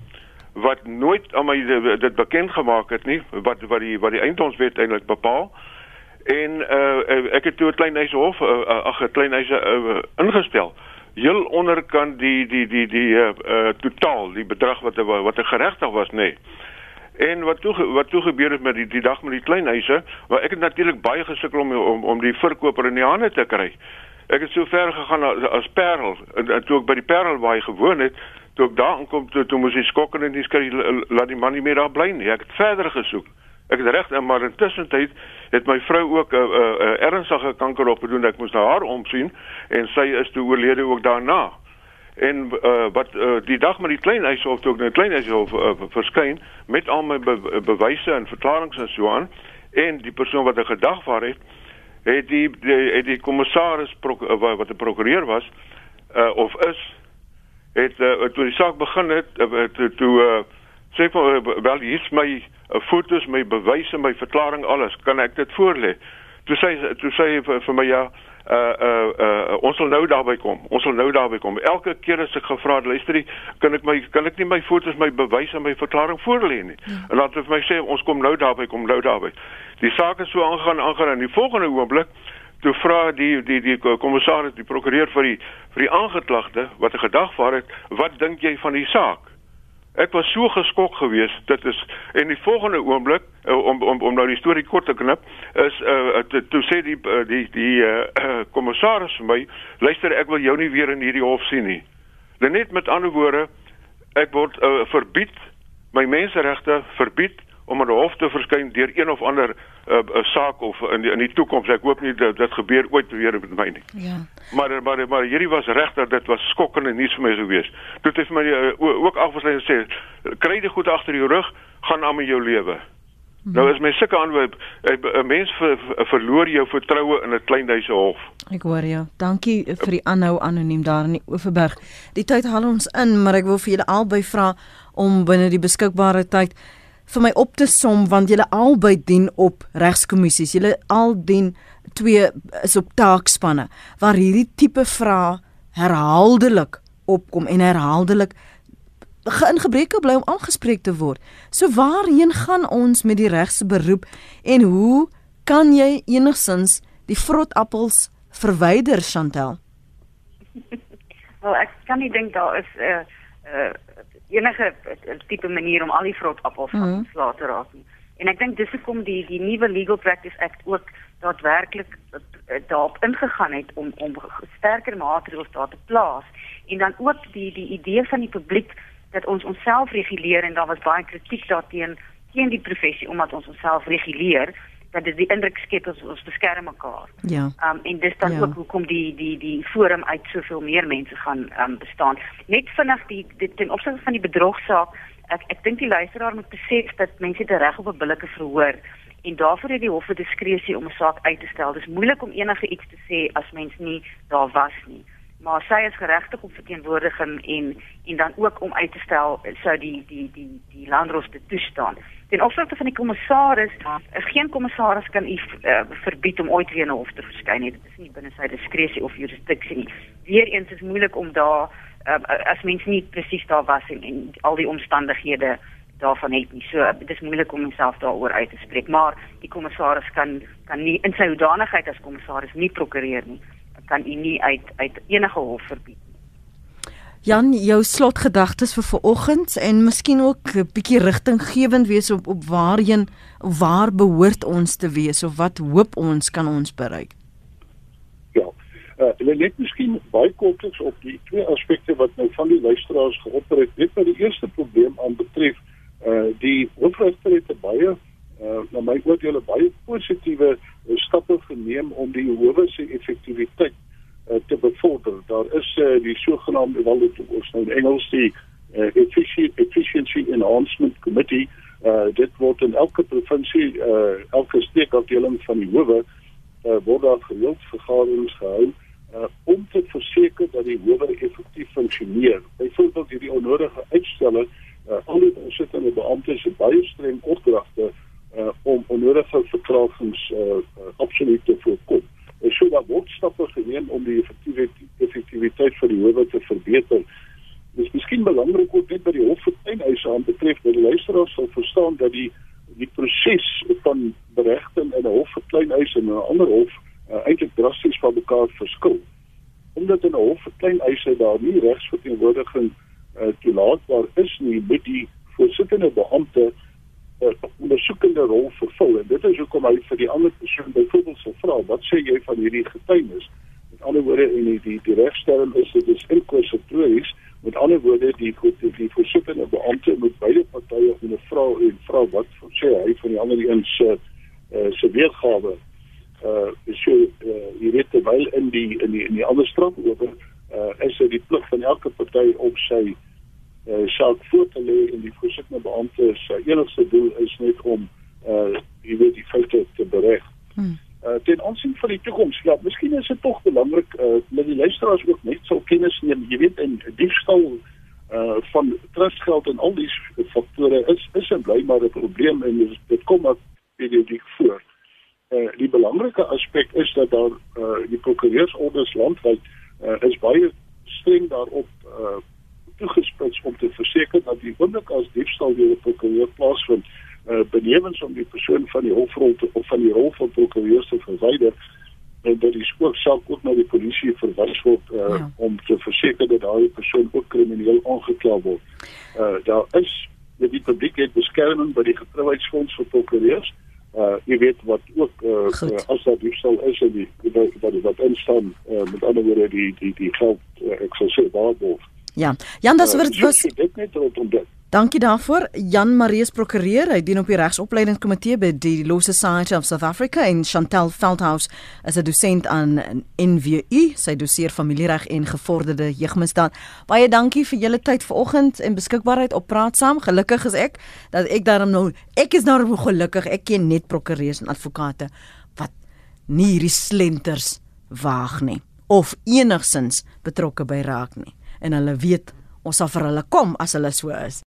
wat nooit aan my dit bekend gemaak het nie wat wat die wat die eiendomswet eintlik bepaal en uh, ek het toe 'n klein huishof uh, ag 'n klein huis uh, ingestel heel onderkant die die die die uh, uh, totaal die bedrag wat wat er geregtig was nê nee. En wat toe wat toe gebeur het met die die dag met die klein huise, waar ek het natuurlik baie gesukkel om om om die verkoper in die hande te kry. Ek het so ver gegaan as, Parel en, en toe ek by die Parel waar hy gewoon het, toe ek daar aankom toe, toe moes hy skok en hy sê laat die man nie meer daar bly nie. Ek het verder gesoek. Ek het reg, maar intussen tyd het my vrou ook 'n uh, uh, uh, ernstige kanker opgedoen. Ek moes na haar omsien en sy is toe oorlede ook daarna. En uh, wat uh, die dag met die klein huis of toe ek net klein huis of uh, verskyn met al my be bewyse en verklaringe en so aan en die persoon wat 'n gedagvaar het, het die het die kommissaris wat 'n prokureur was uh, of is het uh, toe die saak begin het uh, toe, toe uh, sê vir uh, wel hier is my uh, fotos, my bewyse, my verklaring alles, kan ek dit voorlê? Toe sê toe sê vir, vir my ja, uh uh uh ons sal nou daarby kom. Ons sal nou daarby kom. Elke keer as ek gevra het, luister, kan ek my kan ek nie my fotos, my bewyse en my verklaring voorlê nie. Ja. En laat vir my sê ons kom nou daarby, kom nou daarby. Die saak is so aangaan aangaan en die volgende oomblik toe vra die die die kommissaris die prokureur vir die vir die aangeklagte wat 'n gedagvaar het wat dink jy van die saak ek was so geskok geweest dit is en die volgende oomblik uh, om om om nou die storie kort te knip is uh, toe to sê die uh, die die uh, kommissaris vir my luister ek wil jou nie weer in hierdie hof sien nie. Net met ander woorde ek word uh, verbied my menseregte verbied om aan die hof te verskyn deur een of ander 'n uh, uh, saak of in die, in die toekoms. Ek hoop nie dat dit gebeur ooit weer met my nie. Ja. Maar maar maar hierdie was regter dit was skokkende nuus vir my sou wees. Dit het my uh, ook afgesluit en sê kry dit goed agter jou rug, gaan aan met jou lewe. Hmm. Nou is my sulke aanwyp 'n mens ver, ver, verloor jou vertroue in 'n kleinhuise hof. Ek hoor jou. Dankie vir die aanhou anoniem daar in die Oeverberg. Die tyd haal ons in, maar ek wil vir julle albei vra om binne die beskikbare tyd vir my op te som want julle albei dien op regskommissies. Julle al dien twee is op taakspanne waar hierdie tipe vrae herhaaldelik opkom en herhaaldelik geingebreke bly om aangespreek te word. So waarheen gaan ons met die regse beroep en hoe kan jy enigsins die vrotappels verwyder Chantel? Wel ek kan nie dink daar is 'n uh, uh, enige tipe manier om al die vrotappels van mm. slaat te raak nie. En ek dink dis hoekom die die nuwe Legal Practice Act ook daadwerklik eh, daarop ingegaan het om om sterker maatreëls daar te plaas en dan ook die die idee van die publiek dat ons onsself reguleer en daar was baie kritiek daarteen teen die professie omdat ons onsself reguleer dat dit die indruk skep ons ons beskerm mekaar. Ja. Um en dis dan ja. ook hoekom die die die forum uit soveel meer mense gaan um bestaan. Net vinnig die, die ten opsigte van die bedrogsaak, ek ek dink die luisteraar moet besef dat mense dit reg op 'n billike verhoor en daarvoor het die hof 'n diskresie om 'n saak uit te stel. Dis moeilik om enige iets te sê as mens nie daar was nie maar sy is geregtig op verteenwoordiging en en dan ook om uit te stel sou die die die die landros te toestaan. Ten opsigte van die kommissaris, eh, geen kommissaris kan u uh, verbied om ooit weer na hof te verskyn nie. Dit is nie binne sy diskresie of jurisdiksie nie. Weereens is moeilik om daar uh, as mens nie presies daar was en, en al die omstandighede daarvan het nie. So dit is moeilik om homself daaroor uit te spreek, maar die kommissaris kan kan nie in sy hoedanigheid as kommissaris nie prokureer nie kan u nie uit uit enige hof verbied nie. Jan, jou slotgedagtes vir vanoggend en miskien ook 'n bietjie rigtinggewend wees op op waarheen waar behoort ons te wees of wat hoop ons kan ons bereik? Ja. Uh, hulle net miskien baie kortliks op die twee aspekte wat nou van die luisteraars geopper het. Dit wat die eerste probleem aan betref, uh die hoofregter het baie uh na my oordeel baie positiewe uh, stappe geneem om die howe se effektiwiteit uh, te bevorder. Daar is uh, die sogenaamde wel dit ons nou in Engels die uh, efficiency enhancement committee uh dit word in elke provinsie uh elke streekafdeling van die howe uh, word daar gereeld vergaderings gehou uh om te verseker dat die howe effektief funksioneer. Byvoorbeeld hierdie onnodige uitstelle uh al die sittende beamptes se baie streng opdragte uh, om onnodige vertragings uh, uh, absoluut te voorkom. En so daar word stappe geneem om die effektiwiteit van die howe te verbeter. Dit is miskien belangrik ook net by die hofverteenhuise aan betref dat die luisteraars sal verstaan dat die die proses van beregting in 'n hof vir kleinhuis en 'n ander hof uh, eintlik drasties van mekaar verskil. Omdat in 'n hof vir kleinhuise daar nie regsverteenwoordiging uh, toelaatbaar is nie, moet die voorsittende beampte 'n ondersoekende rol vervul. En dit is hoekom hy vir die ander persoon byvoorbeeld sou vra wat sê jy van hierdie getuienis? Met ander woorde en die die, die regstelling is dit is inquisitories met ander woorde die die, die voorsittende beampte moet beide partye ondervra en vra wat sê hy van die ander een se uh, se weergawe. Uh so uh, jy weet terwyl in die in die in die ander straf oor uh, is dit die plig van elke party op sy saak voor te lê en die voorsittende beampte se enigste doel is net om uh jy weet die feite te bereg. Hmm. Uh ten aansien van die toekoms, ja, miskien is dit tog belangrik uh dat die luisteraars ook net sou kennis neem, jy weet in diefstal uh van trustgeld en al die faktore is is en bly maar 'n probleem en dit kom maar periodiek voor. Uh die belangrike aspek is dat daar uh die prokureursorders landwyd uh is baie streng daarop uh toegespits om te verseker dat die oomblik as diefstal weer op prokureur plaasvind, uh, benewens om die persoon van die hofrol te of van die rol van prokureur te verwyder en dat die spooksaak ook na die polisie verwys word uh, ja. om te verseker dat daai persoon ook krimineel aangekla word. Uh, daar is met die publiek het beskerming by die getrouheidsfonds vir prokureurs. Uh jy weet wat ook uh, uh as daar diefstal is en die wat wat, wat instaan uh, met ander woorde die die die geld uh, ek sou sê waarborg. Ja. Jan, das uh, word was dit net rondom dit. Dankie daarvoor. Jan Marius prokureur, hy dien op die regsopleidingskomitee by die Law Society of South Africa en Chantel Veldhuis is 'n dosent aan NWU. Sy doseer familiereg en gevorderde jeugmisdaad. Baie dankie vir julle tyd vanoggend en beskikbaarheid op Praat Saam. Gelukkig is ek dat ek daarom nou ek is nou gelukkig. Ek ken net prokureurs en advokate wat nie hierdie slenters waag nie of enigsins betrokke by raak nie. En hulle weet ons sal vir hulle kom as hulle so is.